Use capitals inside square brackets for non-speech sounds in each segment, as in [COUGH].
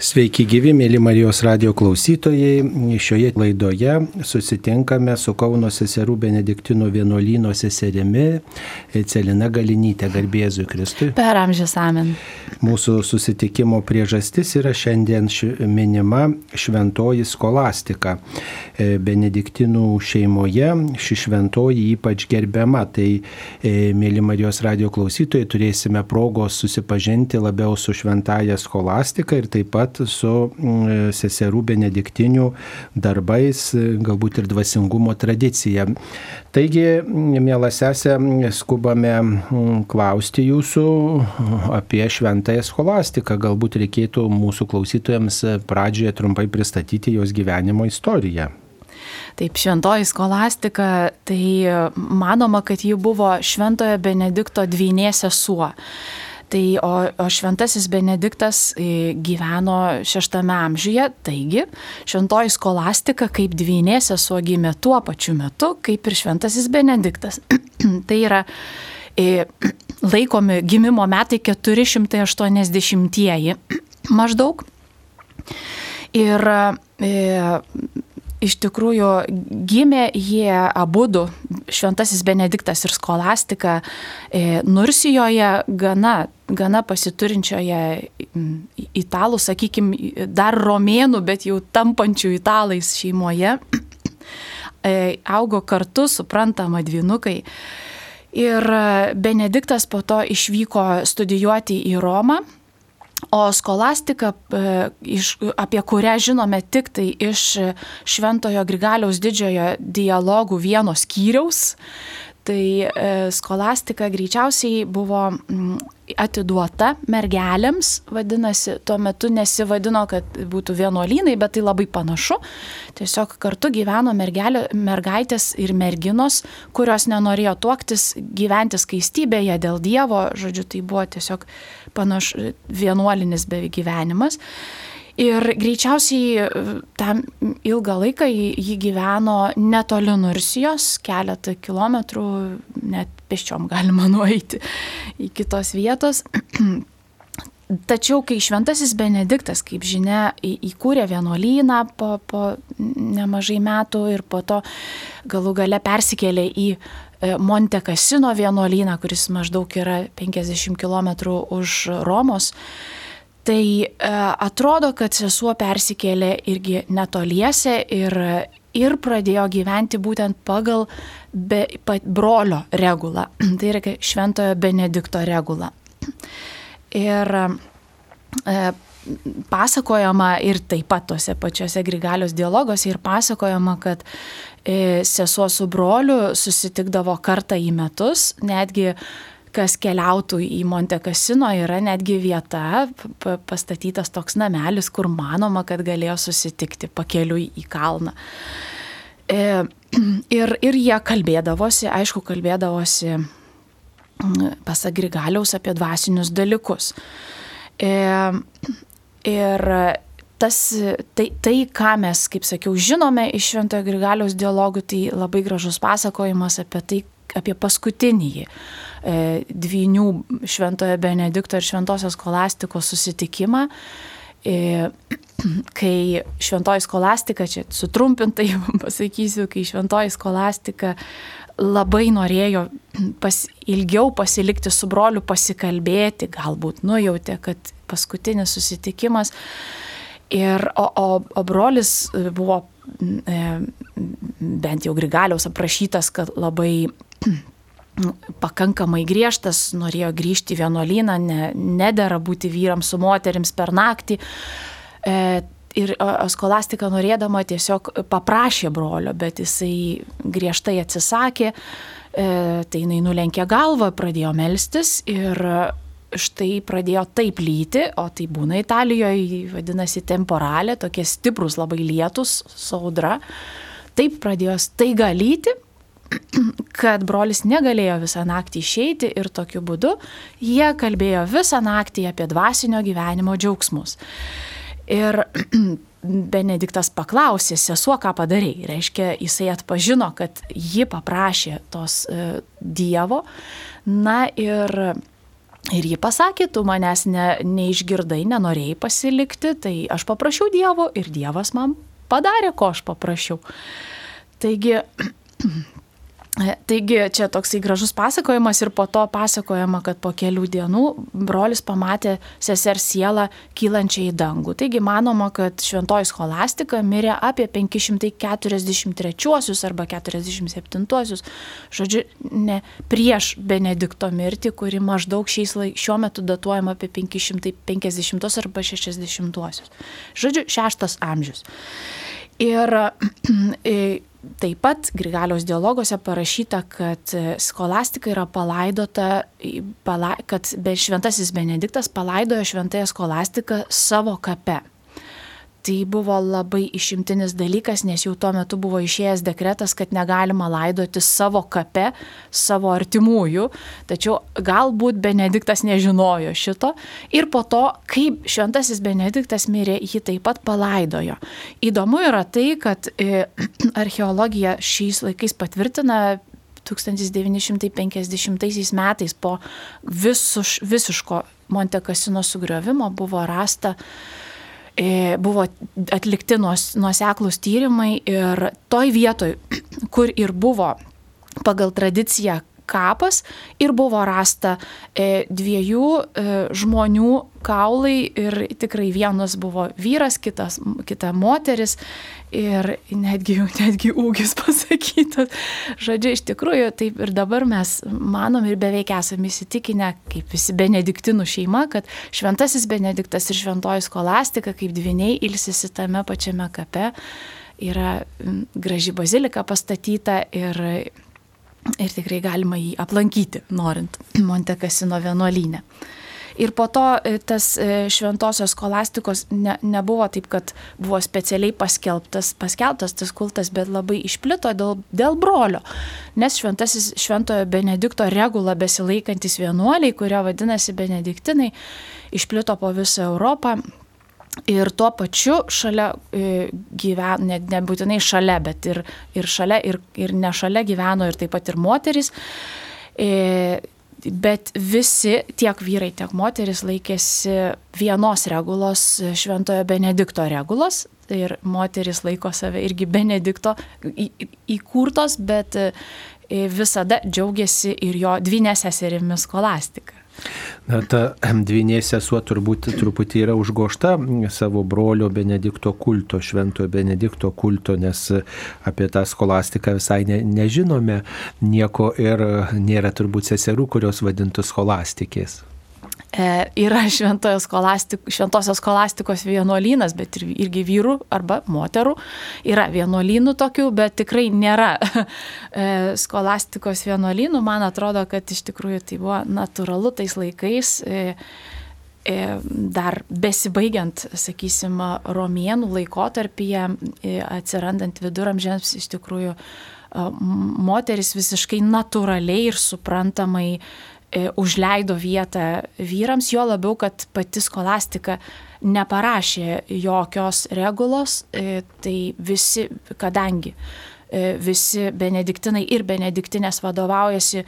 Sveiki gyvi, mėly Marijos radio klausytojai. Šioje laidoje susitinkame su Kauno seserų Benediktinų vienuolyno seserimi Celina Galinytė, garbėzui Kristui. Per amžius amen. Mūsų susitikimo priežastis yra šiandien minima šventoji skolastika. E, Benediktinų šeimoje ši šventoji ypač gerbiama. Tai, e, mėly Marijos radio klausytojai, turėsime progos susipažinti labiau su šventaja skolastika ir taip pat pat su mm, seserų benediktinių darbais, galbūt ir dvasingumo tradicija. Taigi, mėla sesė, skubame mm, klausti jūsų apie šventąją scholastiką. Galbūt reikėtų mūsų klausytojams pradžioje trumpai pristatyti jos gyvenimo istoriją. Taip, šventoji skolastika, tai manoma, kad ji buvo šventojo Benedikto dvynė sesuo. Tai o, o šventasis Benediktas e, gyveno šeštame amžiuje, taigi šventoji skolastika kaip dvynė sesuo gimė tuo pačiu metu, kaip ir šventasis Benediktas. [CLEARS THROAT] tai yra e, [CLEARS THROAT] laikomi gimimo metai 480-ieji [CLEARS THROAT] maždaug. Ir e, iš tikrųjų gimė jie abu du, Šventasis Benediktas ir Skolastika, e, Nursijoje gana, gana pasiturinčioje italų, sakykime, dar romėnų, bet jau tampančių italais šeimoje. [CLEARS THROAT] E, augo kartu, suprantama, dvinukai. Ir Benediktas po to išvyko studijuoti į Romą O skolastika, e, apie kurią žinome tik tai iš Šventojo Grigaliaus didžiojo dialogų vieno skyriaus, tai e, skolastika greičiausiai buvo atiduota mergelėms, vadinasi, tuo metu nesivadino, kad būtų vienuolynai, bet tai labai panašu. Tiesiog kartu gyveno mergelė, mergaitės ir merginos, kurios nenorėjo tuoktis, gyventi skaistybėje dėl Dievo, žodžiu, tai buvo tiesiog panašu vienuolinis beveik gyvenimas. Ir greičiausiai e, tam ilgą laiką jį gyveno netoli Nursijos, keletą kilometrų, net peščiom galima [LAUGHS] nueiti į kitos vietos. [CLEARS THROAT] Tačiau, kai Šventasis Benediktas, kaip žinia, įkūrė vienuolyną po, po nemažai metų ir po to galų gale persikėlė į e, Monte Cassino vienuolyną, kuris maždaug yra 50 km už Romos, Tai e, atrodo, kad sesuo persikėlė irgi netoliese ir, ir pradėjo gyventi būtent pagal be, pa, brolio regulą. [CLEARS THROAT] Tai yra šventojo Benedikto regula. Ir e, pasakojama ir taip pat tose pačiose Grigalios dialogose ir pasakojama, kad e, sesuo su broliu susitikdavo kartą į metus, netgi kas keliautų į Monte Casino, yra netgi vieta, pastatytas toks namelis, kur manoma, kad galėjo susitikti pakeliui į kalną. E, [CLEARS THROAT] ir, ir jie kalbėdavosi, aišku, kalbėdavosi pasak Grigaliaus apie dvasinius dalykus. E, ir tas, tai, tai, ką mes, kaip sakiau, žinome iš Šventojo Grigaliaus dialogų, tai labai gražus pasakojimas apie tai, apie paskutinįjį e, dvinių Šventojo Benedikto ir Šventosios kolastikos susitikimą. E, [CLEARS THROAT] kai šventoji skolastika, čia sutrumpintai [LAUGHS] pasakysiu, kai šventoji skolastika labai norėjo pas, ilgiau pasilikti su broliu, pasikalbėti, galbūt nujautė, kad paskutinis susitikimas. Ir, o, o, o brolis buvo e, bent jau Grigaliaus aprašytas, kad labai [CLEARS THROAT] pakankamai griežtas, norėjo grįžti į vienuolyną, ne, nedėra būti vyrams su moteriams per naktį. E, ir skolastika norėdama tiesiog paprašė brolio, bet jisai griežtai atsisakė, e, tai jinai nulenkė galvą, pradėjo melstis ir štai pradėjo taip lyti, o tai būna Italijoje, vadinasi temporalė, tokie stiprus labai lietus, saudra. Taip pradėjo staiga lyti [CLEARS THROAT] kad brolis negalėjo visą naktį išeiti ir tokiu būdu jie kalbėjo visą naktį apie dvasinio gyvenimo džiaugsmus. Ir [CLEARS THROAT] Benediktas paklausė, sesuo, ką padarėjai. Reiškia, jisai atpažino, kad ji paprašė tos e, Dievo. Na ir Ir ji pasakė, tu manęs ne, neišgirdai, nenorėjai pasilikti, tai aš paprašiau Dievo ir Dievas man padarė, ko aš paprašiau. Taigi, [CLEARS THROAT] Taigi čia toksai gražus pasakojimas ir po to pasakojama, kad po kelių dienų brolis pamatė sesers sielą kylančią į dangų. Taigi manoma, kad šventoji scholastika mirė apie 543 arba 47, žodžiu, ne prieš Benedikto mirtį, kuri maždaug laik, šiuo metu datuojama apie 550 arba 60. Žodžiu, šeštas amžius. Ir [CLEARS THROAT] Taip pat Grigaliaus dialoguose parašyta, kad skolastika yra palaidota, kad šventasis Benediktas palaidojo šventąją skolastiką savo kape. Tai buvo labai išimtinis dalykas, nes jau tuo metu buvo išėjęs dekretas, kad negalima laidoti savo kape, savo artimųjų, tačiau galbūt Benediktas nežinojo šito. Ir po to, kaip šventasis Benediktas mirė, jį taip pat palaidojo. Įdomu yra tai, kad e, [CLEARS THROAT] archeologija šiais laikais patvirtina 1950 metais po visuš, visiško Montekasino sugriovimo buvo rasta buvo atlikti nuoseklus tyrimai ir toj vietoj, [CLEARS THROAT] kur ir buvo pagal tradiciją kapas ir buvo rasta e, dviejų e, žmonių kaulai ir tikrai vienas buvo vyras, kitas, kita moteris ir netgi, [LAUGHS] netgi ūgis pasakytas. Žodžiu, iš tikrųjų, taip ir dabar mes manom ir beveik esame įsitikinę, kaip visi benediktinų šeima, kad šventasis benediktas ir šventoji skolastika kaip dviniai ilsisi tame pačiame kape. Yra graži bazilika pastatyta ir ir tikrai galima jį aplankyti, norint [CLEARS THROAT] Montekasino vienuolynę. Ir po to e, tas e, šventosios skolastikos ne, nebuvo taip, kad buvo specialiai paskelbtas, paskelbtas tas kultas, bet labai išplito dėl, dėl brolio. Nes šventasis šventojo Benedikto regula besilaikantis vienuoliai, kurie vadinasi Benediktinai, išplito po visą Europą Ir tuo pačiu šalia e, gyveno, net nebūtinai šalia, bet ir, ir šalia, ir, ir ne šalia gyveno ir taip pat ir moteris. E, bet visi, tiek vyrai, tiek moteris laikėsi vienos regulos, šventojo Benedikto regulos. Ir moteris laiko save irgi Benedikto įkurtos, bet e, visada džiaugiasi ir jo dvinė seserimis skolastika. Na, ta [CLEARS THROAT] dvinė sesuo turbūt truputį yra užgošta savo brolio Benedikto kulto, šventojo Benedikto kulto, nes apie tą skolastiką visai ne, nežinome nieko ir nėra turbūt seserų, kurios vadintų skolastikės yra skolastik, šventosios skolastikos vienuolynas, bet ir, irgi vyrų arba moterų. Yra vienuolynų tokių, bet tikrai nėra [LAUGHS] e, skolastikos vienuolynų. Man atrodo, kad iš tikrųjų tai buvo natūralu tais laikais. E, e, dar besibaigiant, sakysim, romėnų laikotarpyje, e, atsirandant viduramžiams, iš tikrųjų moteris visiškai natūraliai ir suprantamai E, užleido vietą vyrams, jo labiau, kad pati skolastika neparašė jokios regulos, e, tai visi, kadangi e, visi benediktinai ir benediktinės vadovaujasi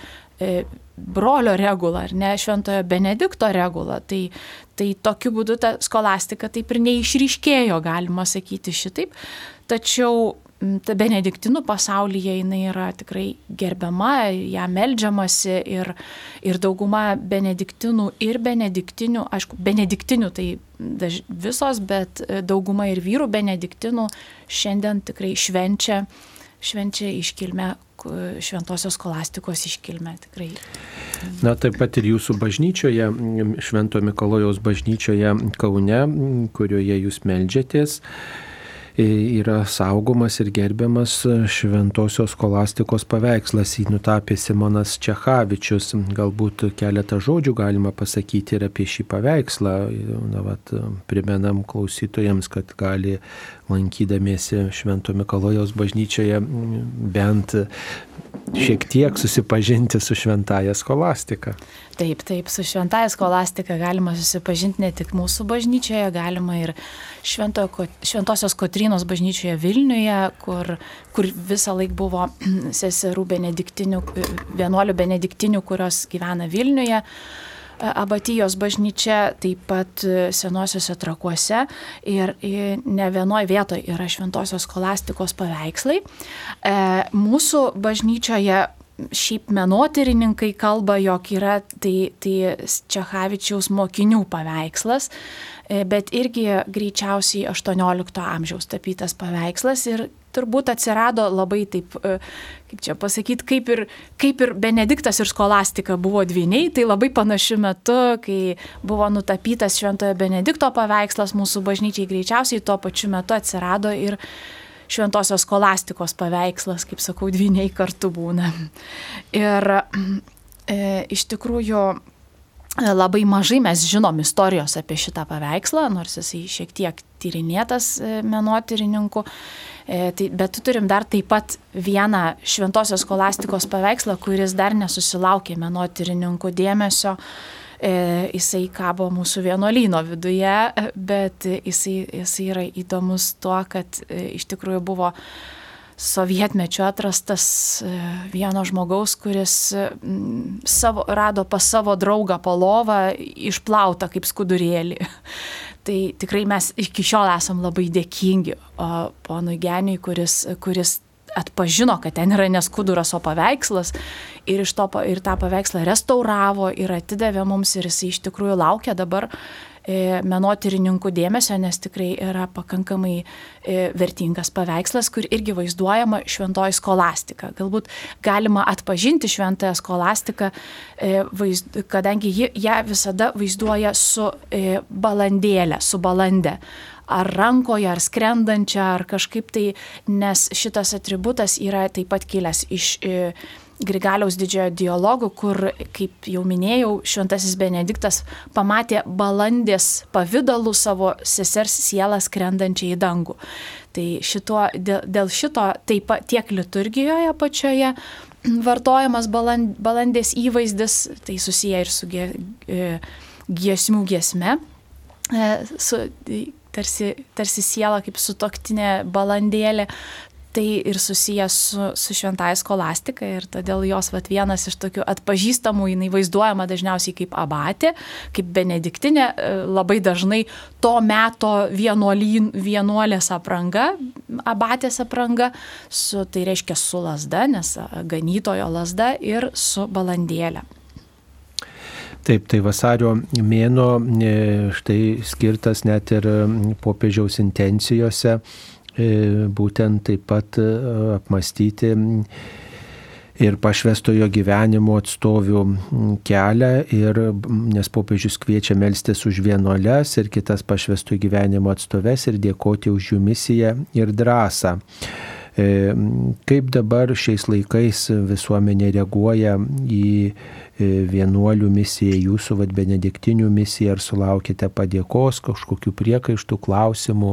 brolio regula, ar ne šventojo Benedikto regula, tai, tai tokiu būdu ta skolastika taip ir neišryškėjo, galima sakyti šitaip. Tačiau benediktinų pasaulyje jinai yra tikrai gerbiama, ją melžiamasi ir, ir dauguma benediktinų ir benediktinių, aišku, benediktinių tai daž, visos, bet e, dauguma ir vyrų benediktinų šiandien tikrai švenčia, švenčia iškilmę šventosios kolastikos iškilmę tikrai. Na taip pat ir jūsų bažnyčioje, Švento Mikalojaus bažnyčioje Kaune, kurioje jūs melžiatės yra saugomas ir gerbiamas šventosios kolastikos paveikslas. Jį nutapė Simonas Čechavičius. Galbūt keletą žodžių galima pasakyti ir apie šį paveikslą. Na, vat, primenam klausytojams, kad gali lankydamiesi Švento Mikalojaus bažnyčioje bent šiek tiek susipažinti su šventaja skolastika. Taip, taip, su šventaja skolastika galima susipažinti ne tik mūsų bažnyčioje, galima ir švento, Šventosios Kotrinos bažnyčioje Vilniuje, kur, kur visą laiką buvo [CLEARS THROAT] seserų benediktinių, vienuolių benediktinių, kurios gyvena Vilniuje. Abatijos bažnyčia, taip pat senosiuose trakuose ir ne vienoje vietoje yra šventosios skolastikos paveikslai. Mūsų bažnyčioje šiaip menotyrininkai kalba, jog yra tai, tai Čechavičiaus mokinių paveikslas, e, bet irgi greičiausiai 18 amžiaus tapytas paveikslas ir turbūt atsirado labai taip, e, kaip čia pasakyti, kaip ir, kaip ir Benediktas ir Skolastika buvo dviniai, tai labai panašiu metu, kai buvo nutapytas Šventojo Benedikto paveikslas mūsų bažnyčiai, greičiausiai tuo pačiu metu atsirado ir šventosios skolastikos paveikslas, kaip sakau, dviniai kartu būna. Ir e, iš tikrųjų e, labai mažai mes žinom istorijos apie šitą paveikslą, nors jisai šiek tiek tyrinėtas e, menotyrininkų. E, tai, bet turim dar taip pat vieną šventosios skolastikos paveikslą, kuris dar nesusilaukė menotyrininkų dėmesio. E, jisai kabo mūsų vienuolyno viduje, bet jisai, jisai yra įdomus tuo, kad e, iš tikrųjų buvo sovietmečiu atrastas vieno žmogaus, kuris savo, rado pas savo draugą palovą išplautą kaip skudurėlį. Tai tikrai mes iki šiol esam labai dėkingi ponui Geniui, kuris, kuris atpažino, kad ten yra neskuduras, o paveikslas ir, to, ir tą paveikslą restauravo ir atidavė mums ir jis iš tikrųjų laukia dabar menotyrininkų dėmesio, nes tikrai yra pakankamai e, vertingas paveikslas, kur irgi vaizduojama šventoji skolastika. Galbūt galima atpažinti šventąją skolastiką, e, kadangi ji ją visada vaizduoja su balandėlė, su balandė ar rankoje, ar skrendančią, ar kažkaip tai, nes šitas atributas yra taip pat kilęs iš e, Grigaliaus didžiojo dialogų, kur, kaip jau minėjau, šventasis Benediktas pamatė balandės pavydalų savo sesers sielą skrendančią į dangų. Tai šituo, dėl, dėl šito taip tiek liturgijoje pačioje vartojamas baland, balandės įvaizdis, tai susiję ir su gie, e, giesmių giesme, e, su tarsi, tarsi siela kaip sutoktinė balandėlė. Tai ir susijęs su, su šventąją skolastiką ir todėl jos vat, vienas iš tokių atpažįstamų, jinai vaizduojama dažniausiai kaip abatė, kaip benediktinė, e, labai dažnai to meto vienuolyn, vienuolės apranga, abatės apranga, su, tai reiškia su lasda, nes ganytojo lasda ir su balandėlė. Taip, tai vasario mėno e, štai skirtas net ir popiežiaus intencijose būtent taip pat e, apmastyti ir pašvestojo gyvenimo atstovių kelią, ir, nes popiežius kviečia melstis už vienuolės ir kitas pašvestojo gyvenimo atstoves ir dėkoti už jų misiją ir drąsą. Kaip dabar šiais laikais visuomenė reaguoja į E, vienuolių misija, jūsų vad benediktinių misija, ar sulaukite padėkos, kažkokių priekaištų, klausimų,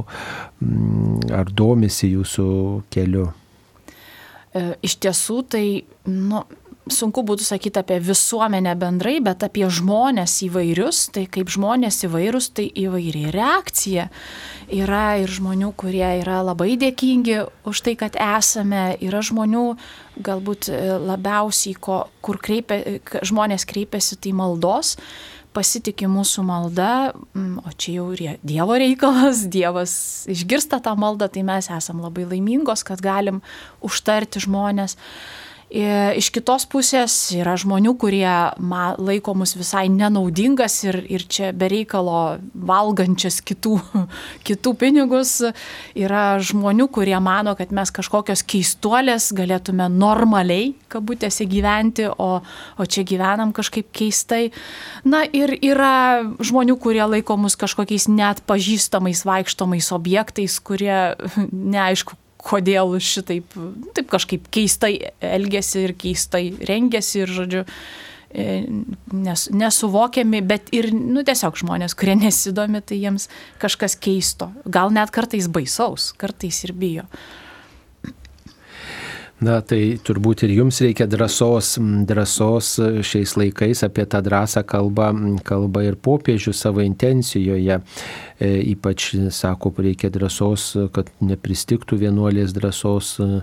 mm, ar domisi jūsų keliu? E, iš tiesų, tai nu, sunku būtų sakyti apie visuomenę bendrai, bet apie žmonės įvairius, tai kaip žmonės įvairūs, tai įvairi reakcija. Yra ir žmonių, kurie yra labai dėkingi už tai, kad esame, yra žmonių galbūt e, labiausiai, ko, kur kreipia, žmonės kreipiasi, tai maldos pasitikė mūsų malda, o čia jau ir Dievo reikalas, [LAUGHS] Dievas išgirsta tą maldą, tai mes esam labai laimingos, kad galim užtarti žmonės. Iš kitos pusės yra žmonių, kurie laiko mus visai nenaudingas ir, ir čia bereikalo valgančias kitų, [LAUGHS] kitų pinigus. Yra žmonių, kurie mano, kad mes kažkokios keistuolės galėtume normaliai, kabutėse, gyventi, o, o čia gyvenam kažkaip keistai. Na ir yra žmonių, kurie laiko mus kažkokiais net pažįstamais vaikštomais objektais, kurie [LAUGHS] neaišku, kodėl šitaip taip kažkaip keistai elgesi ir keistai rengiasi ir, žodžiu, e, nes, nesuvokiami, bet ir, nu, tiesiog žmonės, kurie [LAUGHS] nesidomi, tai jiems kažkas keisto, gal net kartais baisaus, kartais ir bijo. Na, tai turbūt ir jums reikia drąsos, drąsos šiais laikais apie tą drąsą kalba, kalba ir popiežius savo intencijoje. E, ypač, sako, reikia drąsos, kad nepristiktų vienuolės drąsos, e,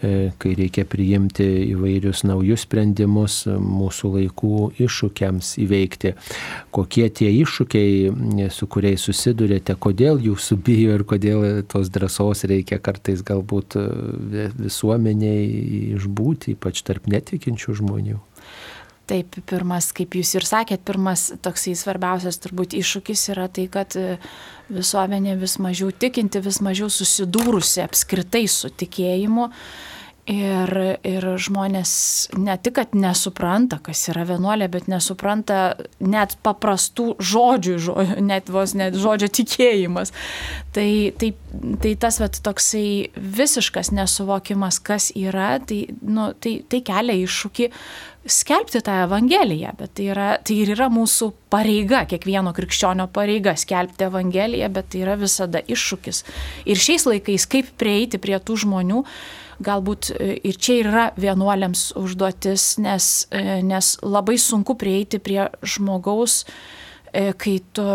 kai reikia priimti įvairius naujus sprendimus mūsų laikų iššūkiams įveikti. Kokie tie iššūkiai, su kuriais susidurėte, kodėl jūsų [LAUGHS] bijo ir kodėl tos drąsos reikia kartais galbūt visuomeniai išbūti, ypač tarp netikinčių žmonių. Taip, pirmas, kaip jūs ir sakėt, pirmas toksai svarbiausias turbūt iššūkis yra tai, kad e, visuomenė vis mažiau tikinti, vis mažiau susidūrusi apskritai su tikėjimu. Ir, ir žmonės ne tik, kad nesupranta, kas yra vienuolė, bet nesupranta net paprastų žodžių, žo, net vos net žodžio tikėjimas. Tai, tai, tai tas vat, toksai visiškas nesuvokimas, kas yra, tai, nu, tai, tai kelia iššūkį skelbti tą Evangeliją, bet tai, yra, tai ir yra mūsų pareiga, kiekvieno krikščionio pareiga skelbti Evangeliją, bet tai yra visada iššūkis. Ir šiais laikais, kaip prieiti prie tų žmonių, galbūt e, ir čia yra vienuoliams užduotis, nes, e, nes labai sunku prieiti prie žmogaus, e, kai, tu,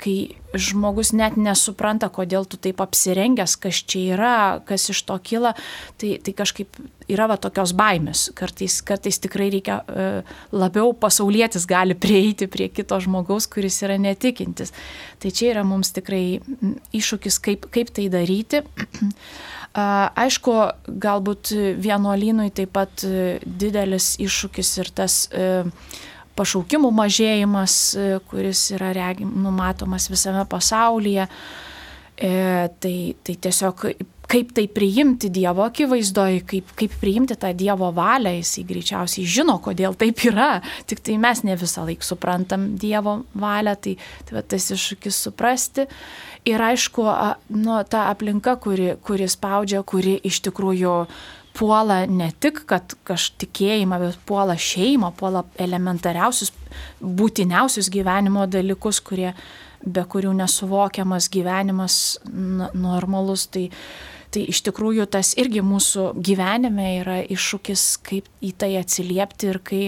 kai žmogus net nesupranta, kodėl tu taip apsirengęs, kas čia yra, kas iš to kyla, tai, tai kažkaip yra va tokios baimės. Kartais, kartais tikrai reikia labiau pasaulietis gali prieiti prie kito žmogaus, kuris yra netikintis. Tai čia yra mums tikrai iššūkis, kaip, kaip tai daryti. [CLEARS THROAT] Aišku, galbūt vienuolynui taip pat e, didelis iššūkis ir tas e, pašaukimų mažėjimas, e, kuris yra regim, numatomas visame pasaulyje. Tai, tai tiesiog kaip tai priimti Dievo akivaizdoje, kaip, kaip priimti tą Dievo valią, jisai greičiausiai žino, kodėl taip yra, tik tai mes ne visą laiką suprantam Dievo valią, tai, tai va, tas iššūkis suprasti. Ir aišku, nu, ta aplinka, kuri, kuri spaudžia, kuri iš tikrųjų puola ne tik, kad kažtikėjimą, bet puola šeimą, puola elementariausius, būtiniausius gyvenimo dalykus, kurie, be kurių nesuvokiamas gyvenimas normalus. Tai, Tai iš tikrųjų tas irgi mūsų gyvenime yra iššūkis, kaip į tai atsiliepti ir kai,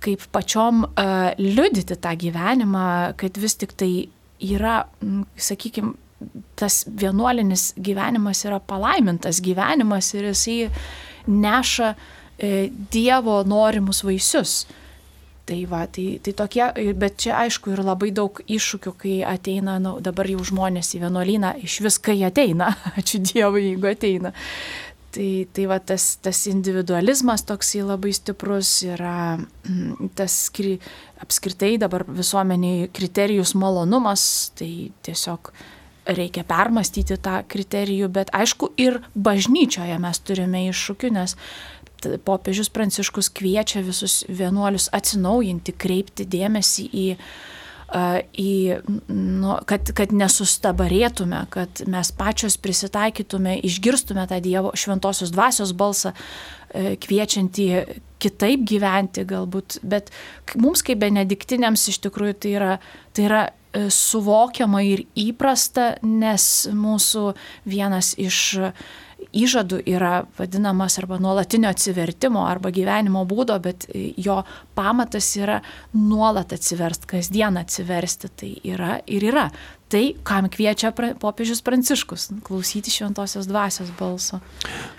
kaip pačiom uh, liudyti tą gyvenimą, kad vis tik tai yra, sakykime, tas vienuolinis gyvenimas yra palaimintas gyvenimas ir jisai neša e, Dievo norimus vaisius. Tai va, tai, tai tokie, bet čia aišku ir labai daug iššūkių, kai ateina, nu, dabar jau žmonės į vienuolyną, iš vis kai ateina, [LAUGHS] ačiū Dievui, jeigu ateina. Tai, tai va tas, tas individualizmas toksai labai stiprus yra, mm, tas skri, apskritai dabar visuomeniai kriterijus malonumas, tai tiesiog reikia permastyti tą kriterijų, bet aišku ir bažnyčioje mes turime iššūkių, nes popiežius Pranciškus kviečia visus vienuolius atsinaujinti, kreipti dėmesį į, į nu, kad, kad nesustabarėtume, kad mes pačios prisitaikytume, išgirstume tą Dievo šventosios dvasios balsą, e, kviečiantį kitaip gyventi galbūt, bet mums kaip benediktiniams iš tikrųjų tai yra, tai yra e, suvokiama ir įprasta, nes mūsų vienas iš įžadų yra vadinamas arba nuolatinio atsivertimo arba gyvenimo būdo, bet jo pamatas yra nuolat atsiversti, kasdien atsiversti. Tai yra ir yra tai, kam kviečia popiežius Pranciškus - klausyti šventosios dvasios balso.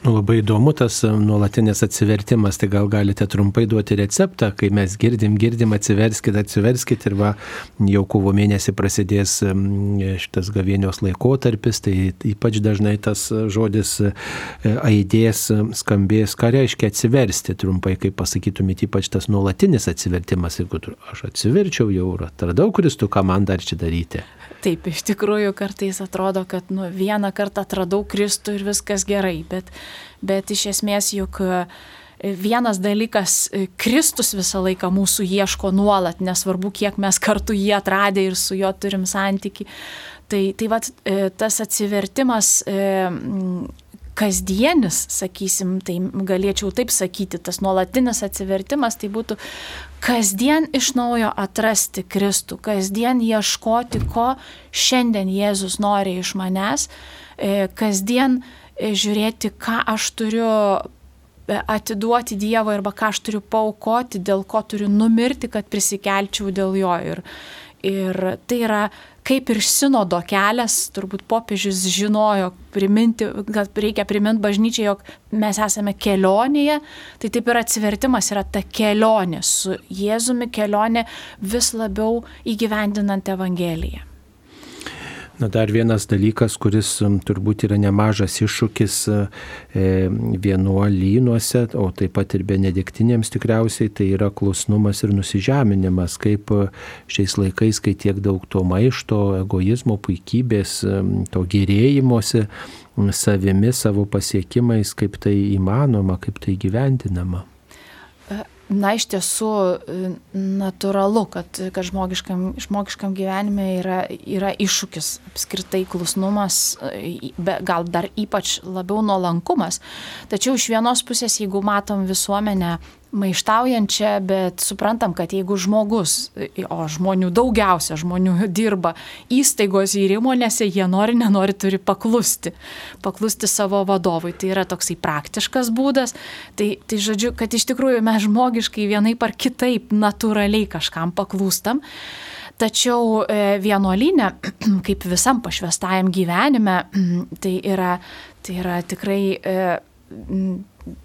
Nu, labai įdomu tas nuolatinis atsivertimas, tai gal galite trumpai duoti receptą, kai mes girdim, girdim, atsiverskite, atsiverskite ir va, jau kovo mėnesį prasidės šitas gavėnios laikotarpis, tai ypač dažnai tas žodis e, aidės, skambės, ką reiškia atsiversti, trumpai, kaip pasakytumėte, ypač tas nuolatinis atsivertimas, jeigu aš atsiverčiau jau ir atradau Kristų, ką man dar čia daryti. Taip, iš tikrųjų kartais atrodo, kad nu, vieną kartą atradau Kristų ir viskas gerai, bet, bet iš esmės juk e, vienas dalykas, e, Kristus visą laiką mūsų ieško nuolat, nesvarbu, kiek mes kartu jį atradę ir su juo turim santyki. Tai, tai va, e, tas atsivertimas kasdienis, sakysim, tai galėčiau taip sakyti, tas nuolatinis atsivertimas, tai būtų kasdien iš naujo atrasti Kristų, kasdien ieškoti, ko šiandien Jėzus nori iš manęs, e, kasdien e, žiūrėti, ką aš turiu atiduoti Dievui arba ką aš turiu paukoti, dėl ko turiu numirti, kad prisikelčiau dėl jo. Ir, ir tai yra kaip ir sinodo kelias, turbūt popiežius žinojo, priminti, kad reikia priminti bažnyčiai, jog mes esame kelionėje, tai taip ir atsivertimas yra ta kelionė su Jėzumi, kelionė vis labiau įgyvendinant Evangeliją. Na, dar vienas dalykas, kuris turbūt yra nemažas iššūkis e, vienuolynuose, o taip pat ir benediktinėms tikriausiai, tai yra klusnumas ir nusižeminimas, kaip šiais laikais, kai tiek daug to maišto, egoizmo, puikybės, to gerėjimuose savimi, savo pasiekimais, kaip tai įmanoma, kaip tai gyvendinama. Na, iš tiesų e, natūralu, kad, kad žmogiškam, žmogiškam gyvenime yra, yra iššūkis apskritai klusnumas, e, gal dar ypač labiau nuolankumas. Tačiau iš vienos pusės, jeigu matom visuomenę maištaujančią, bet suprantam, kad jeigu žmogus, o žmonių daugiausia žmonių dirba įstaigos ir įmonėse, jie nori, nenori, turi paklusti, paklusti savo vadovui. Tai yra toksai praktiškas būdas. Tai, tai žodžiu, kad iš tikrųjų mes žmogiškai vienaip ar kitaip natūraliai kažkam paklūstam. Tačiau e, vienuolinė, [CLEARS THROAT] kaip visam pašvestajam gyvenime, [CLEARS THROAT] tai yra, tai yra tikrai e,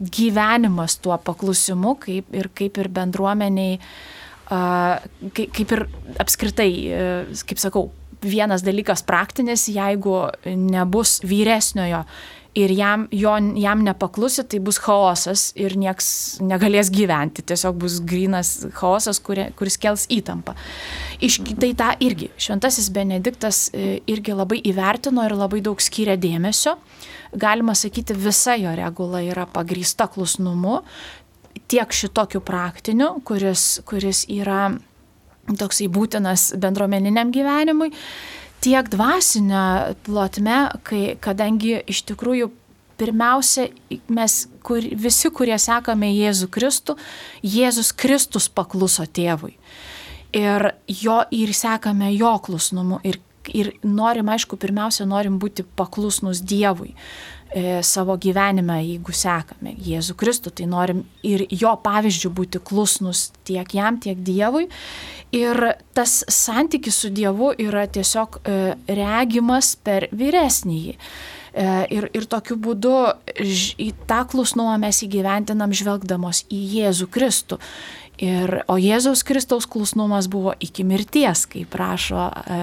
gyvenimas tuo paklusimu, kaip ir, kaip ir bendruomeniai, kaip ir apskritai, e, kaip sakau, vienas dalykas praktinis, jeigu nebus vyresniojo ir jam, jo, jam nepaklusi, tai bus chaosas ir nieks negalės gyventi. Tiesiog bus grinas chaosas, kurie, kuris kels įtampą. Iš, tai tą irgi šventasis Benediktas e, irgi labai įvertino ir labai daug skiria dėmesio. Uh, galima sakyti, visa jo regula yra pagrįsta klusnumu, tiek šitokiu praktiniu, kuris, kuris yra toksai būtinas bendruomeniniam gyvenimui, tiek dvasinė plotme, kai, kadangi iš tikrųjų pirmiausia, mes kur, visi, kurie sekame Jėzų Kristų, Jėzus Kristus pakluso tėvui. Ir jo ir sekame jo klusnumu. Ir ir norim, aišku, pirmiausia, norim būti paklusnus Dievui e, savo gyvenime, jeigu sekame Jėzų Kristų, tai norim ir jo pavyzdžių būti klusnus tiek jam, tiek Dievui. Ir tas santykis su Dievu yra tiesiog e, regimas per vyresnįjį. E, ir, ir tokiu būdu į tą klusnumą mes įgyventinam žvelgdamos į Jėzų Kristų. Ir, o Jėzaus Kristaus klusnumas buvo iki mirties, kaip prašo e,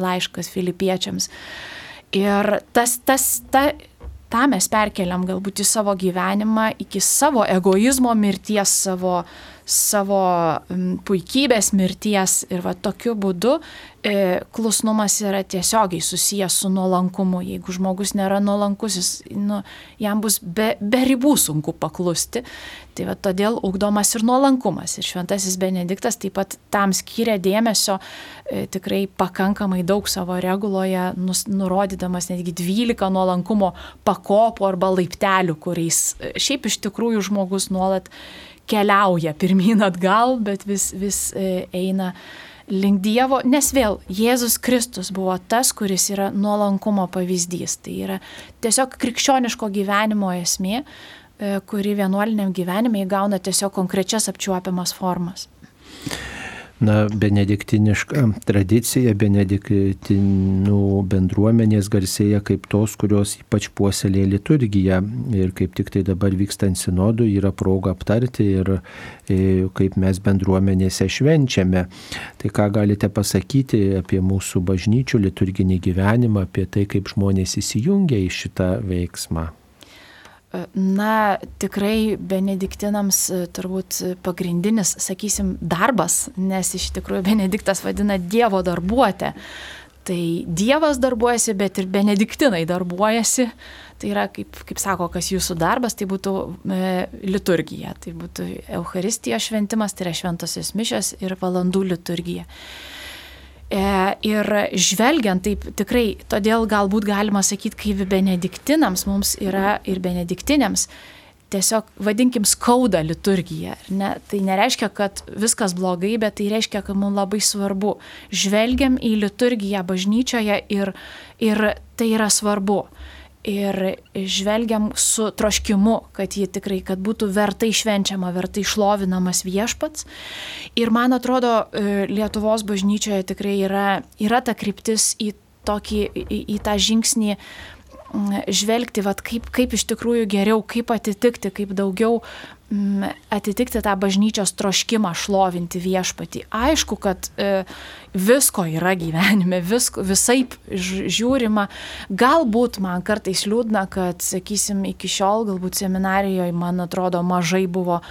laiškas filipiečiams. Ir tas, tas, ta, tą mes perkeliam galbūt į savo gyvenimą, iki savo egoizmo mirties, savo, savo puikybės mirties. Ir va tokiu būdu e, klusnumas yra tiesiogiai susijęs su nuolankumu. Jeigu žmogus nėra nuolankus, jis, nu, jam bus be, be ribų sunku paklusti. Tai va todėl ugdomas ir nuolankumas. Ir šventasis Benediktas taip pat tam skiria dėmesio e, tikrai pakankamai daug savo reguloje, nus, nurodydamas netgi 12 nuolankumo pakopų arba laiptelių, kuriais e, šiaip iš tikrųjų žmogus nuolat keliauja pirmyn atgal, bet vis, vis e, eina link Dievo, nes vėl Jėzus Kristus buvo tas, kuris yra nuolankumo pavyzdys. Tai yra tiesiog krikščioniško gyvenimo esmė, e, kuri vienuoliniam gyvenime įgauna tiesiog konkrečias apčiuopiamas formas na, benediktiniška tradicija, benediktinų bendruomenės garsėja kaip tos, kurios ypač puoselė liturgiją ir kaip tik tai dabar vykstant sinodų yra proga aptarti ir, e, kaip mes bendruomenėse švenčiame. Tai ką galite pasakyti apie mūsų bažnyčių liturginį gyvenimą, apie tai, kaip žmonės įsijungia į šitą veiksmą. Na, tikrai benediktinams e, turbūt pagrindinis, sakysim, darbas, nes iš tikrųjų Benediktas vadina Dievo darbuotę. Tai Dievas darbuojasi, bet ir benediktinai darbuojasi. Tai yra, kaip, kaip sako, kas jūsų darbas, tai būtų e, liturgija, tai būtų Euharistijos šventimas, tai yra šventosios mišos ir valandų liturgija. E, ir žvelgiant taip tikrai, todėl galbūt galima sakyti, kaip benediktinams mums yra ir benediktinėms, tiesiog vadinkim skauda liturgija. Ne? Tai nereiškia, kad viskas blogai, bet tai reiškia, kad mums labai svarbu. Žvelgiam į liturgiją bažnyčioje ir, ir tai yra svarbu. Ir žvelgiam su troškimu, kad ji tikrai, kad būtų vertai švenčiama, vertai šlovinamas viešpats. Ir man atrodo, e, Lietuvos bažnyčioje tikrai yra, yra ta kryptis į, tokį, į, į tą žingsnį žvelgti, vat, kaip, kaip iš tikrųjų geriau, kaip atitikti, kaip daugiau m, atitikti tą bažnyčios troškimą šlovinti viešpatį. Aišku, kad e, visko yra gyvenime, visko, visai žiūrima. Galbūt man kartais liūdna, kad, sakysim, iki šiol galbūt seminarijoje, man atrodo, mažai buvo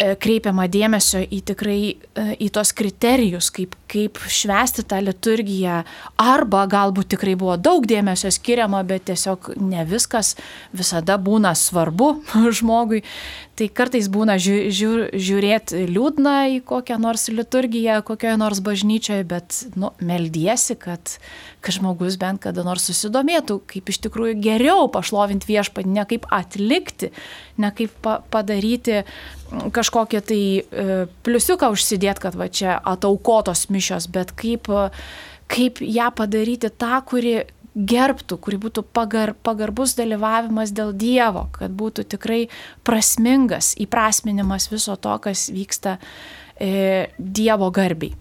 kreipiama dėmesio į tikrai e, į tos kriterijus, kaip, kaip švesti tą liturgiją, arba galbūt tikrai buvo daug dėmesio skiriama, bet tiesiog ne viskas visada būna svarbu [LAUGHS] žmogui. Tai kartais būna žiū, žiū, žiūrėti liūdna į kokią nors liturgiją, kokioje nors bažnyčioje, bet nu, meldiesi, kad, kad žmogus bent kada nors susidomėtų, kaip iš tikrųjų geriau pašlovinti viešpatį, ne kaip atlikti, ne kaip pa padaryti kažkokią tai e, pliusiuką užsidėti, kad va čia ataukotos mišios, bet kaip, kaip ją padaryti tą, kuri gerbtų, kuri būtų pagar, pagarbus dalyvavimas dėl Dievo, kad būtų tikrai prasmingas įprasminimas viso to, kas vyksta E, Dievo garbiai.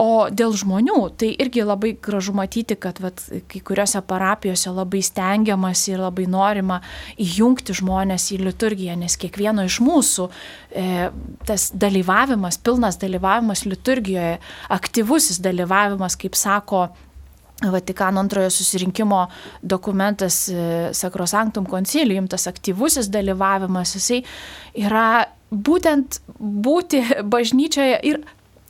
O dėl žmonių, tai irgi labai gražu matyti, kad vat, kai kuriuose parapijose labai stengiamas ir labai norima įjungti žmonės į liturgiją, nes kiekvieno iš mūsų e, tas dalyvavimas, pilnas dalyvavimas liturgijoje, aktyvusis dalyvavimas, kaip sako Vatikano antrojo susirinkimo dokumentas e, Sacrosanctum Concilium, tas aktyvusis dalyvavimas, jisai yra būtent būti bažnyčioje ir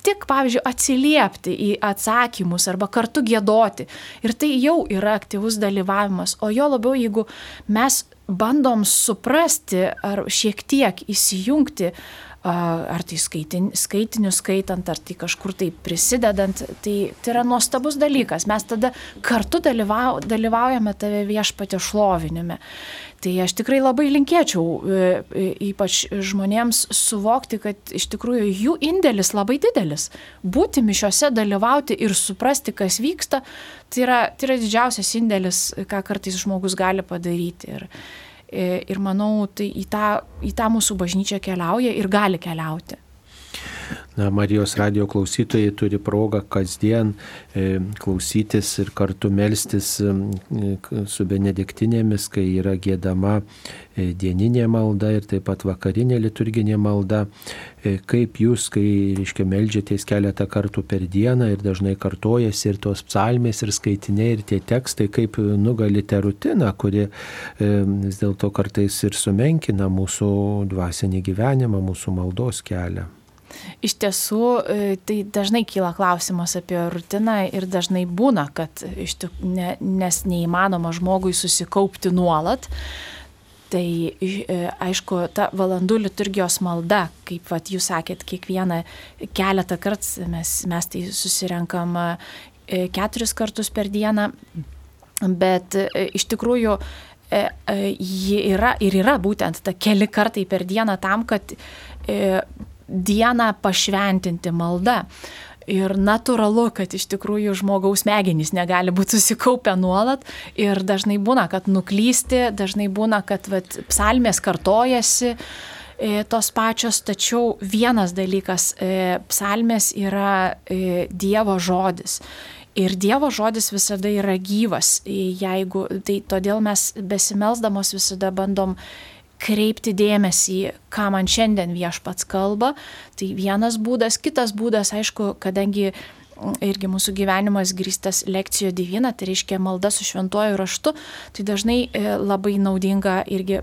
tik, pavyzdžiui, atsiliepti į atsakymus arba kartu gėdoti. Ir tai jau yra aktyvus dalyvavimas. O jo labiau, jeigu mes bandom suprasti ar šiek tiek įsijungti ar tai skaitin, skaitinius skaitant, ar tai kažkur tai prisidedant, tai, tai yra nuostabus dalykas. Mes tada kartu dalyvau, dalyvaujame tave viešpatė šlovinime. Tai aš tikrai labai linkėčiau e, e, ypač žmonėms suvokti, kad iš tikrųjų jų indėlis labai didelis. Būti mišiuose, dalyvauti ir suprasti, kas vyksta, tai yra, tai yra didžiausias indėlis, ką kartais žmogus gali padaryti. Ir, E, ir manau, tai į tą, į tą mūsų bažnyčią keliauja ir gali keliauti. Na, Marijos radio klausytojai turi progą kasdien e, klausytis ir kartu melstis e, su benediktinėmis, kai yra gėdama e, dieninė malda ir taip pat vakarinė liturginė malda. Kaip jūs, kai, reiškia, melžiatės keletą kartų per dieną ir dažnai kartojasi ir tos psalmės ir skaitiniai ir tie tekstai, kaip nugalite rutiną, kuri vis dėlto kartais ir sumenkina mūsų dvasinį gyvenimą, mūsų maldos kelią. Iš tiesų, e, tai dažnai kyla klausimas apie rutiną ir dažnai būna, kad tik, ne, nes neįmanoma žmogui susikaupti nuolat. Tai e, aišku, ta valandų liturgijos malda, kaip vat, jūs sakėt, kiekvieną keletą kartų mes, mes tai susirenkam e, keturis kartus per dieną, bet iš tikrųjų ji yra ir yra būtent ta keli kartai per dieną tam, kad dieną pašventinti malda. Ir natūralu, kad iš tikrųjų žmogaus smegenys negali būti susikaupę nuolat ir dažnai būna, kad nuklysti, dažnai būna, kad vat, psalmės kartojasi e, tos pačios, tačiau vienas dalykas, e, psalmės yra e, Dievo žodis. Ir Dievo žodis visada yra gyvas, jeigu, tai todėl mes besimelsdamos visada bandom kreipti dėmesį, ką man šiandien viešpats kalba. Tai vienas būdas, kitas būdas, aišku, kadangi mm, irgi mūsų gyvenimas grįstas lekcijo divina, tai reiškia malda su šventuoju raštu, tai dažnai e, labai naudinga irgi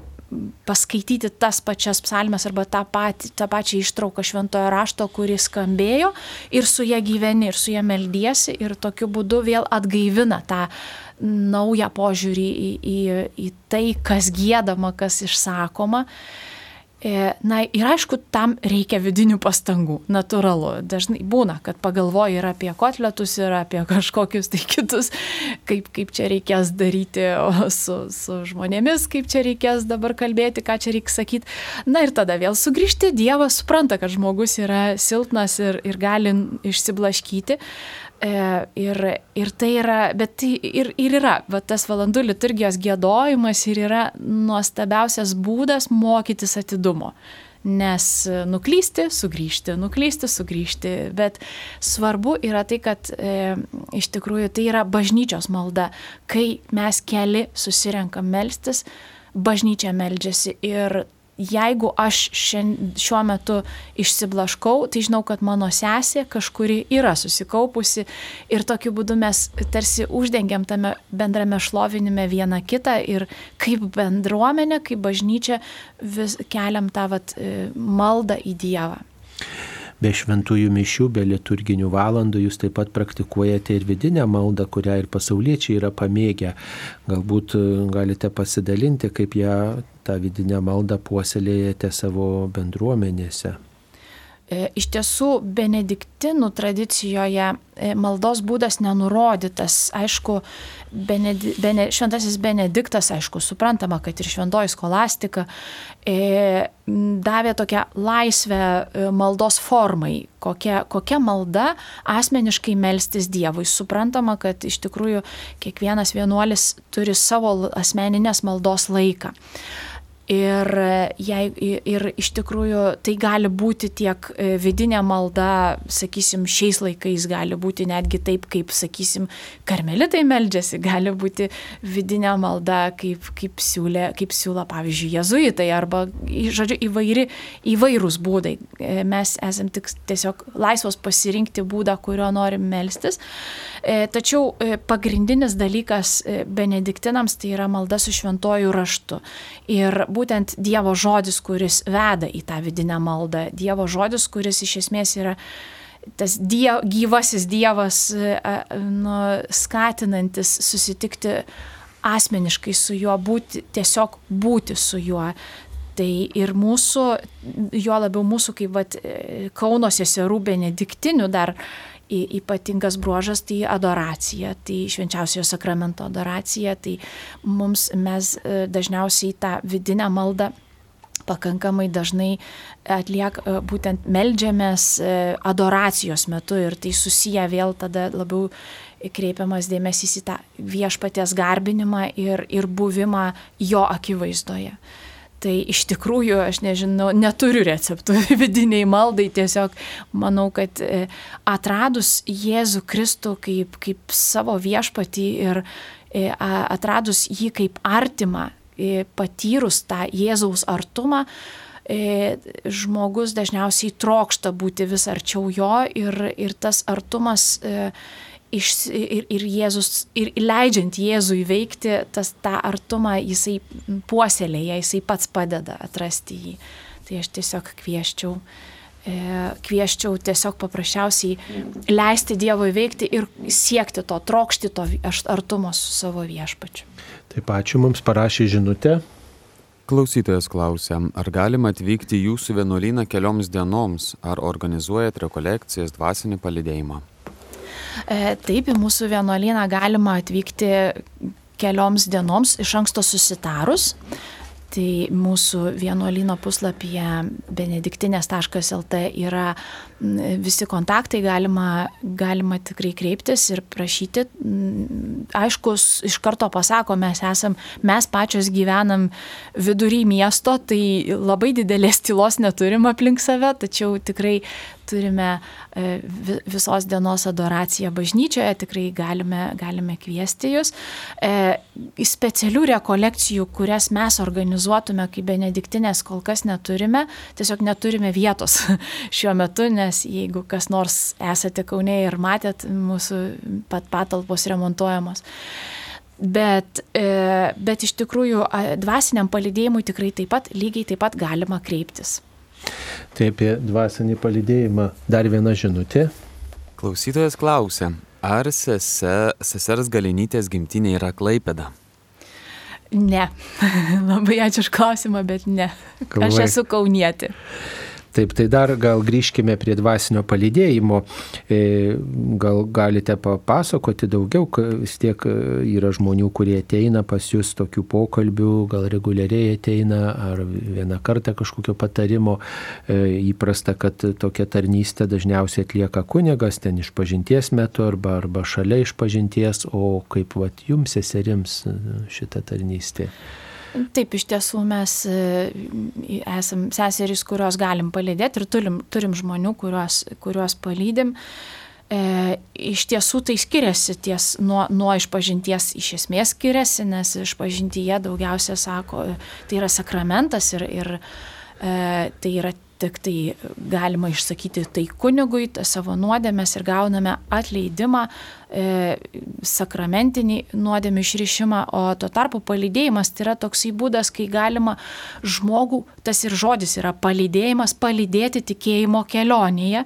paskaityti tas pačias psalmes arba tą, patį, tą pačią ištrauką šventojo rašto, kuris skambėjo ir su ją gyveni, ir su ją meldiesi ir tokiu būdu vėl atgaivina tą naują požiūrį į, į, į tai, kas gėdama, kas išsakoma. E, na ir aišku, tam reikia vidinių pastangų, natūralu. Dažnai būna, kad pagalvoji ir apie kotletus, ir apie kažkokius tai kitus, kaip, kaip čia reikės daryti su, su žmonėmis, kaip čia reikės dabar kalbėti, ką čia reikia sakyti. Na ir tada vėl sugrįžti, Dievas supranta, kad žmogus yra silpnas ir, ir gali išsiblaškyti. E, ir, ir tai yra, bet tai ir, ir yra, va, tas valandų liturgijos gėdojimas ir yra nuostabiausias būdas mokytis atidumo. Nes nuklysti, sugrįžti, nuklysti, sugrįžti. Bet svarbu yra tai, kad e, iš tikrųjų tai yra bažnyčios malda. Kai mes keli susirenkam melstis, bažnyčia meldžiasi ir jeigu aš šien, šiuo metu išsiblaškau, tai žinau, kad mano sesė kažkuri yra susikaupusi ir tokiu būdu mes tarsi uždengiam tame bendrame šlovinime vieną kitą ir kaip bendruomenė, kaip bažnyčia vis keliam tą vat, e, maldą į Dievą be šventųjų mišių, be liturginių valandų jūs taip pat praktikuojate ir vidinę maldą, kurią ir pasauliečiai yra pamėgę. Galbūt e, galite pasidalinti, kaip ją tą vidinę maldą puoselėjate savo bendruomenėse. E, iš tiesų, benediktinų tradicijoje e, maldos būdas nenurodytas. Aišku, benedi, bene, šventasis benediktas, aišku, suprantama, kad ir šventoji skolastika e, davė tokią laisvę e, maldos formai, kokia, kokia malda asmeniškai melstis Dievui. Suprantama, kad iš tikrųjų kiekvienas vienuolis turi savo asmeninės maldos laiką. Ir, jei, ir iš tikrųjų tai gali būti tiek e, vidinė malda, sakysim, šiais laikais gali būti netgi taip, kaip, sakysim, karmelitai meldžiasi, [LAUGHS] gali būti vidinė malda, kaip, kaip, siūlė, kaip siūlo, pavyzdžiui, jezuitai arba, žodžiu, įvairi, įvairūs būdai. E, mes esame tik tiesiog laisvos pasirinkti būdą, kurio norim melstis. E, tačiau pagrindinis dalykas benediktinams tai yra malda su šventuoju raštu. Ir būtent Dievo žodis, kuris veda į tą vidinę maldą. Dievo žodis, kuris iš esmės yra tas diev, gyvasis Dievas, e, nu, skatinantis susitikti asmeniškai su juo, būti, tiesiog būti su juo. Tai ir mūsų, juo labiau mūsų kaip vat, e, Kauno seserų benediktinių dar ypatingas bruožas tai adoracija, tai švenčiausiojo sakramento adoracija, tai mums mes e, dažniausiai tą vidinę maldą pakankamai dažnai atliek, e, būtent meldžiamės e, adoracijos metu ir tai susiję vėl tada labiau kreipiamas dėmesys į tą viešpaties garbinimą ir, ir buvimą jo akivaizdoje. Tai iš tikrųjų, aš nežinau, neturiu receptų [LAUGHS] vidiniai maldai, tiesiog manau, kad e, atradus Jėzų Kristų kaip, kaip savo viešpatį ir e, atradus jį kaip artimą, e, patyrus tą Jėzaus artumą, žmogus dažniausiai trokšta būti vis arčiau jo ir, ir tas artumas iš, ir, ir Jėzus, ir leidžiant Jėzui veikti, tas tą artumą jisai puoselėja, jisai pats padeda atrasti jį. Tai aš tiesiog kvieščiau, e, kvieščiau tiesiog paprasčiausiai leisti Dievui veikti ir siekti to, trokšti to artumo su savo viešpačiu. Taip ačiū, mums parašė žinutę. Klausytojas klausia, ar galima atvykti jūsų vienuolyną kelioms dienoms, ar organizuojat rekolekcijas dvasinį palidėjimą? E, taip, į mūsų vienuolyną galima atvykti kelioms dienoms iš anksto susitarus. Tai mūsų vienuolino puslapyje benediktinės.lt yra visi kontaktai, galima, galima tikrai kreiptis ir prašyti. Aišku, iš karto pasako, mes esam, mes pačios gyvenam vidury miesto, tai labai didelės tylos neturim aplink save, tačiau tikrai turime e, visos dienos adoraciją bažnyčioje, tikrai galime, galime kviesti jūs. E, specialių rekolekcijų, kurias mes organizuotume kaip benediktinės, kol kas neturime, tiesiog neturime vietos [LAUGHS] šiuo metu, nes jeigu kas nors esate Kaune ir matėt, mūsų pat patalpos remontuojamos. Bet, e, bet iš tikrųjų dvasiniam palidėjimui tikrai taip pat, lygiai taip pat galima kreiptis. Tai apie dvasinį palidėjimą dar viena žinutė. Klausytojas klausia, ar sese, sesers galinytės gimtinė yra Klaipėda? Ne. [LAUGHS] Labai ačiū už klausimą, bet ne. Kalvai. Aš esu kaunietė. Taip, tai dar gal grįžkime prie dvasinio palydėjimo. E, gal galite papasakoti daugiau, vis tiek e, yra žmonių, kurie ateina pas jūs tokių pokalbių, gal reguliariai ateina, ar vieną kartą kažkokio patarimo. E, įprasta, kad tokia tarnystė dažniausiai atlieka kunigas ten iš pažinties metu arba, arba šalia iš pažinties, o kaip vat, jums seserims šita tarnystė. Taip, iš tiesų mes e, esam seserys, kurios galim palydėti ir turim, turim žmonių, kuriuos, kuriuos palydim. E, iš tiesų tai skiriasi ties nuo, nuo išpažinties, iš esmės skiriasi, nes išpažintyje daugiausia sako, tai yra sakramentas ir, ir e, tai yra tik tai galima išsakyti tai kunigui, savo nuodėmės ir gauname atleidimą, e, sakramentinį nuodėmį išrišimą, o tuo tarpu palydėjimas tai yra toksai būdas, kai galima žmogų, tas ir žodis yra palydėjimas, palydėti tikėjimo kelionėje,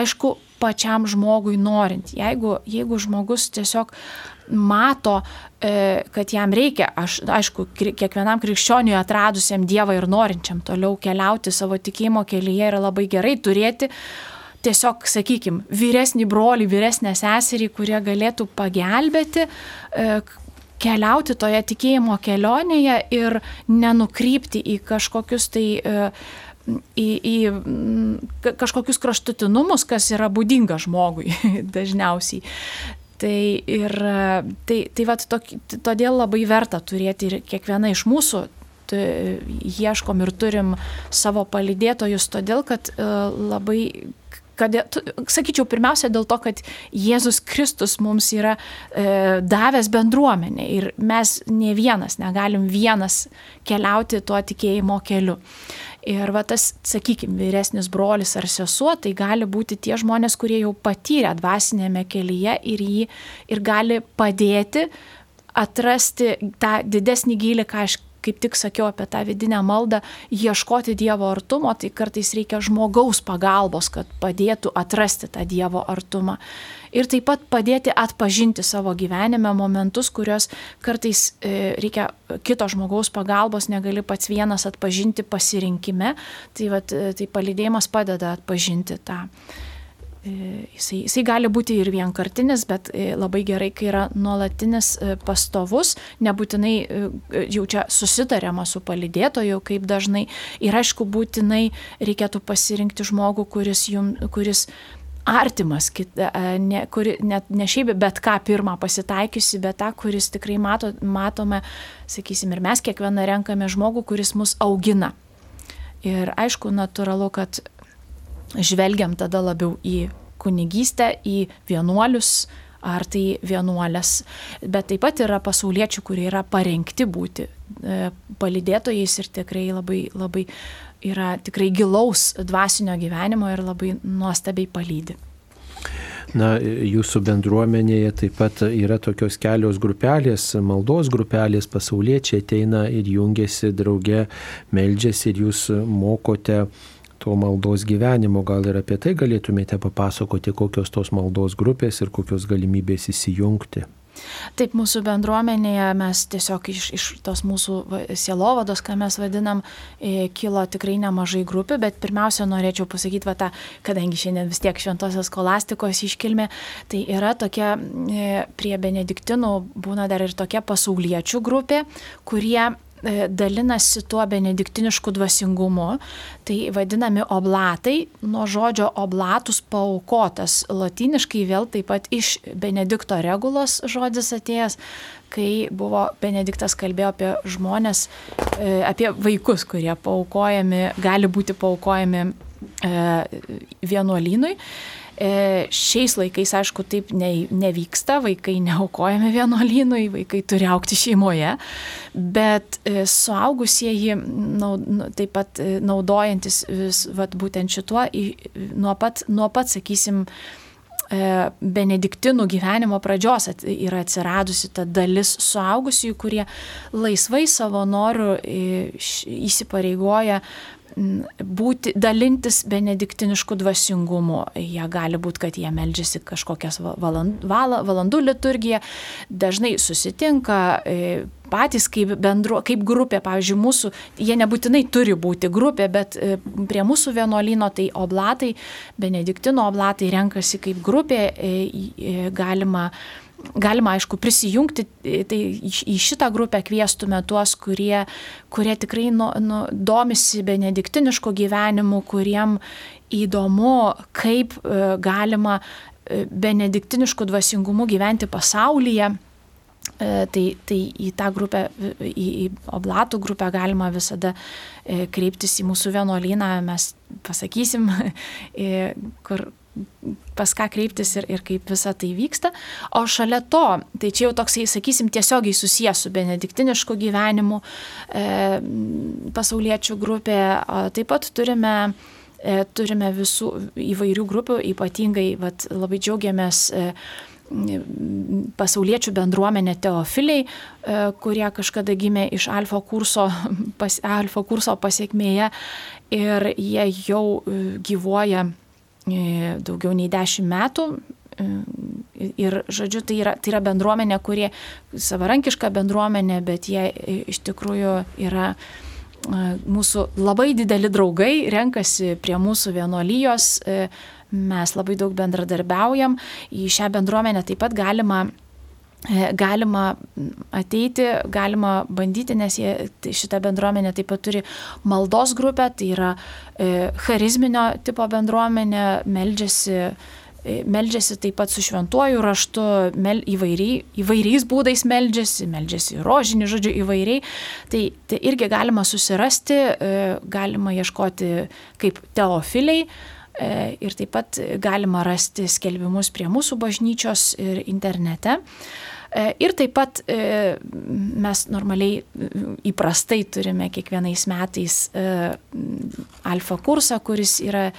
aišku, pačiam žmogui norint. Jeigu, jeigu žmogus tiesiog mato, e, kad jam reikia, aš, aišku, kiekvienam krikščioniui atradusiam Dievą ir norinčiam toliau keliauti savo tikėjimo kelyje yra labai gerai turėti tiesiog, sakykime, vyresnį brolį, vyresnę seserį, kurie galėtų pagelbėti, e, keliauti toje tikėjimo kelionėje ir nenukrypti į kažkokius tai e, į, į kažkokius kraštutinumus, kas yra būdinga žmogui [LAUGHS] dažniausiai. Tai ir tai, tai vat, tok, todėl labai verta turėti ir kiekviena iš mūsų ieškom ir turim savo palydėtojus, todėl kad e, labai kad, sakyčiau, pirmiausia dėl to, kad Jėzus Kristus mums yra e, davęs bendruomenę ir mes ne vienas negalim vienas keliauti tuo tikėjimo keliu. Ir va tas, sakykime, vyresnis brolis ar sesuo, tai gali būti tie žmonės, kurie jau patyrė dvasinėme kelyje ir jį ir gali padėti atrasti tą didesnį gylį, ką aš kaip tik sakiau apie tą vidinę maldą, ieškoti Dievo artumo, tai kartais reikia žmogaus pagalbos, kad padėtų atrasti tą Dievo artumą. Ir taip pat padėti atpažinti savo gyvenime momentus, kuriuos kartais e, reikia kito žmogaus pagalbos, negali pats vienas atpažinti pasirinkime. Tai, vat, e, tai palidėjimas padeda atpažinti tą. E, jisai, jisai gali būti ir vienkartinis, bet labai gerai, kai yra nuolatinis pastovus, nebūtinai jau čia susitariama su palidėtoju, kaip dažnai. Ir aišku, būtinai reikėtų pasirinkti žmogų, kuris, jum, kuris artimas, ne, kuri, net ne šiaip bet ką pirmą pasitaikiusi, bet tą, kuris tikrai mato, matome, sakysim, ir mes kiekvieną renkame žmogų, kuris mus augina. Ir aišku, natūralu, kad žvelgiam tada labiau į kunigystę, į vienuolius ar tai vienuolės, bet taip pat yra pasauliečių, kurie yra parengti būti e, palidėtojais ir tikrai labai, labai yra tikrai gilaus dvasinio gyvenimo ir labai nuostabiai palydį. Na, jūsų bendruomenėje taip pat yra tokios kelios grupelės, maldos grupelės, pasauliečiai ateina ir jungiasi drauge, meldžiasi ir jūs mokote to maldos gyvenimo. Gal ir apie tai galėtumėte papasakoti, kokios tos maldos grupės ir kokios galimybės įsijungti. Taip, mūsų bendruomenėje mes tiesiog iš, iš tos mūsų sielovados, ką mes vadinam, e, kilo tikrai nemažai grupių, bet pirmiausia norėčiau pasakyti, va, tą, kadangi šiandien vis tiek šventosios skolastikos iškilmė, tai yra tokia e, prie benediktinų būna dar ir tokia pasauliečių grupė, kurie dalinasi tuo benediktinišku dvasingumu, tai vadinami oblatai, nuo žodžio oblatus paukotas, latiniškai vėl taip pat iš benedikto regulos žodis atėjęs, kai buvo Benediktas kalbėjo apie žmonės, e, apie vaikus, kurie paukojami, gali būti paukojami e, vienuolynui. E, šiais laikais, aišku, taip ne, nevyksta, vaikai neaukojami vienuolynui, vaikai turi aukti šeimoje, bet e, suaugusieji naud, nu, taip pat e, naudojantis vis, vat, būtent šituo, nuo pat, nuo pat, sakysim, benediktinų gyvenimo pradžios yra atsiradusi ta dalis suaugusiųjų, kurie laisvai savo norų įsipareigoja būti, dalintis benediktinišku dvasingumu. Jie gali būti, kad jie meldžiasi kažkokias valandų, valandų liturgiją, dažnai susitinka e, patys kaip, bendru, kaip grupė, pavyzdžiui, mūsų, jie nebūtinai turi būti grupė, bet e, prie mūsų vienuolino tai oblatai, benediktino oblatai renkasi kaip grupė, e, galima galima, aišku, prisijungti, tai į šitą grupę kviestume tuos, kurie, kurie tikrai nu, nu, domisi benediktinišku gyvenimu, kuriem įdomu, kaip e, galima e, benediktinišku dvasingumu gyventi pasaulyje. E, tai, tai į tą grupę, į, į oblatų grupę galima visada kreiptis į mūsų vienuolyną, mes pasakysim, [LAUGHS] kur, pas ką kreiptis ir, ir kaip visa tai vyksta. O šalia to, tai čia jau toksai, sakysim, tiesiogiai susijęs su benediktinišku gyvenimu, e, pasauliečių grupė, o taip pat turime e, turime visų įvairių grupių, ypatingai vat, labai džiaugiamės e, pasauliečių bendruomenė teofiliai, e, kurie kažkada gimė iš alfa kurso, pas, alfa kurso pasiekmėje ir jie jau e, gyvuoja E, daugiau nei dešimt metų. E, ir, žodžiu, tai yra, tai yra bendruomenė, kurie savarankiška bendruomenė, bet jie e, iš tikrųjų yra mūsų labai dideli draugai, renkasi prie mūsų vienuolijos, mes labai daug bendradarbiaujam, į šią bendruomenę taip pat galima E, galima ateiti, galima bandyti, nes jie, tai šita bendruomenė taip pat turi maldos grupę, tai yra e, charizminio tipo bendruomenė, meldžiasi, e, meldžiasi taip pat su šventuoju raštu, mel, įvairiai, įvairiais būdais meldžiasi, meldžiasi rožinį, žodžiu, įvairiai. Tai, tai irgi galima susirasti, e, galima ieškoti kaip teofiliai. E, ir taip pat galima rasti skelbimus prie mūsų bažnyčios ir internete. E, ir taip pat e, mes normaliai įprastai turime kiekvienais metais e, alfa kursą, kuris yra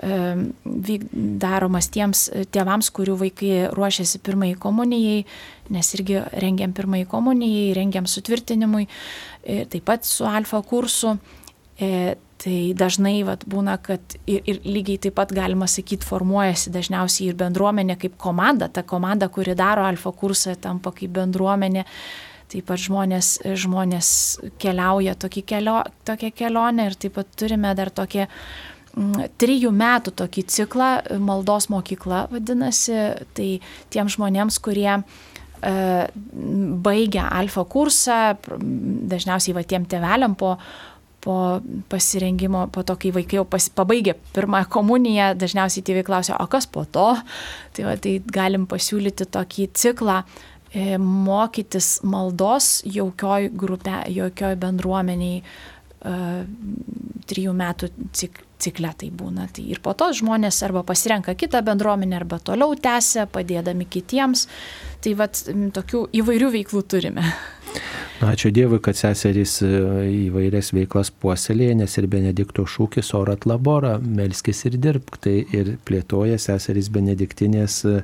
daromas tiems tėvams, kurių vaikai ruošiasi pirmai komunijai, nes irgi rengiam pirmai komunijai, rengiam sutvirtinimui, taip pat su alfa kursu. Tai dažnai vat, būna, kad ir, ir lygiai taip pat galima sakyti, formuojasi dažniausiai ir bendruomenė kaip komanda. Ta komanda, kuri daro alfa kursą, tampa kaip bendruomenė. Taip pat žmonės, žmonės keliauja kelio, tokią kelionę ir taip pat turime dar tokį mm, trijų metų tokį ciklą, maldos mokykla vadinasi, tai tiem žmonėms, kurie e, baigia alfa kursą, dažniausiai va tiem teveliam po po pasirengimo, po to, kai vaikai jau pas, pabaigė pirmąją komuniją, dažniausiai tėvai klausia, o kas po to? Tai, va, tai galim pasiūlyti tokį ciklą e, mokytis maldos jaukioj grupė, jaukioj bendruomeniai e, trijų metų cik, cikle tai būna. Tai ir po to žmonės arba pasirenka kitą bendruomenę, arba toliau tęsia, padėdami kitiems. Tai vad tokių įvairių veiklų turime. [LAUGHS] Ačiū Dievui, kad seserys e, įvairias veiklas puoselėje, nes ir Benedikto šūkis orat labora, melskis ir dirbk, tai ir plėtoja seserys Benediktinės e,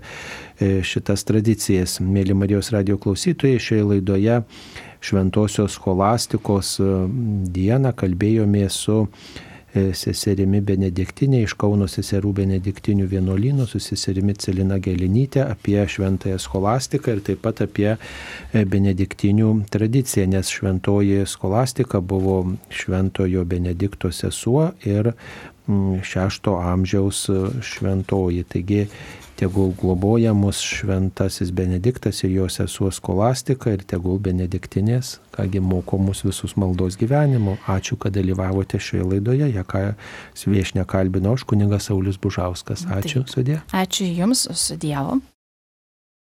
e, šitas tradicijas. Mėly Marijos radio klausytojai, šioje laidoje Šventojios scholastikos dieną kalbėjome su seserimi Benediktinė iš Kauno seserų Benediktinių vienuolynų su seserimi Celina Gelinytė apie šventąją scholastiką ir taip pat apie e, Benediktinių tradiciją, nes šventoji scholastika buvo šventojo Benedikto sesuo ir šešto amžiaus šventoji. Taigi tegul globoja mus šventasis Benediktas ir jo sesuo skolastika ir tegul Benediktinės, kągi moko mus visus maldos gyvenimo. Ačiū, kad dalyvavote šioje laidoje, ją ką sviešne kalbino aš, kuningas Saulis Bužauskas. Ačiū, sudė. Ačiū Jums, sudėvu.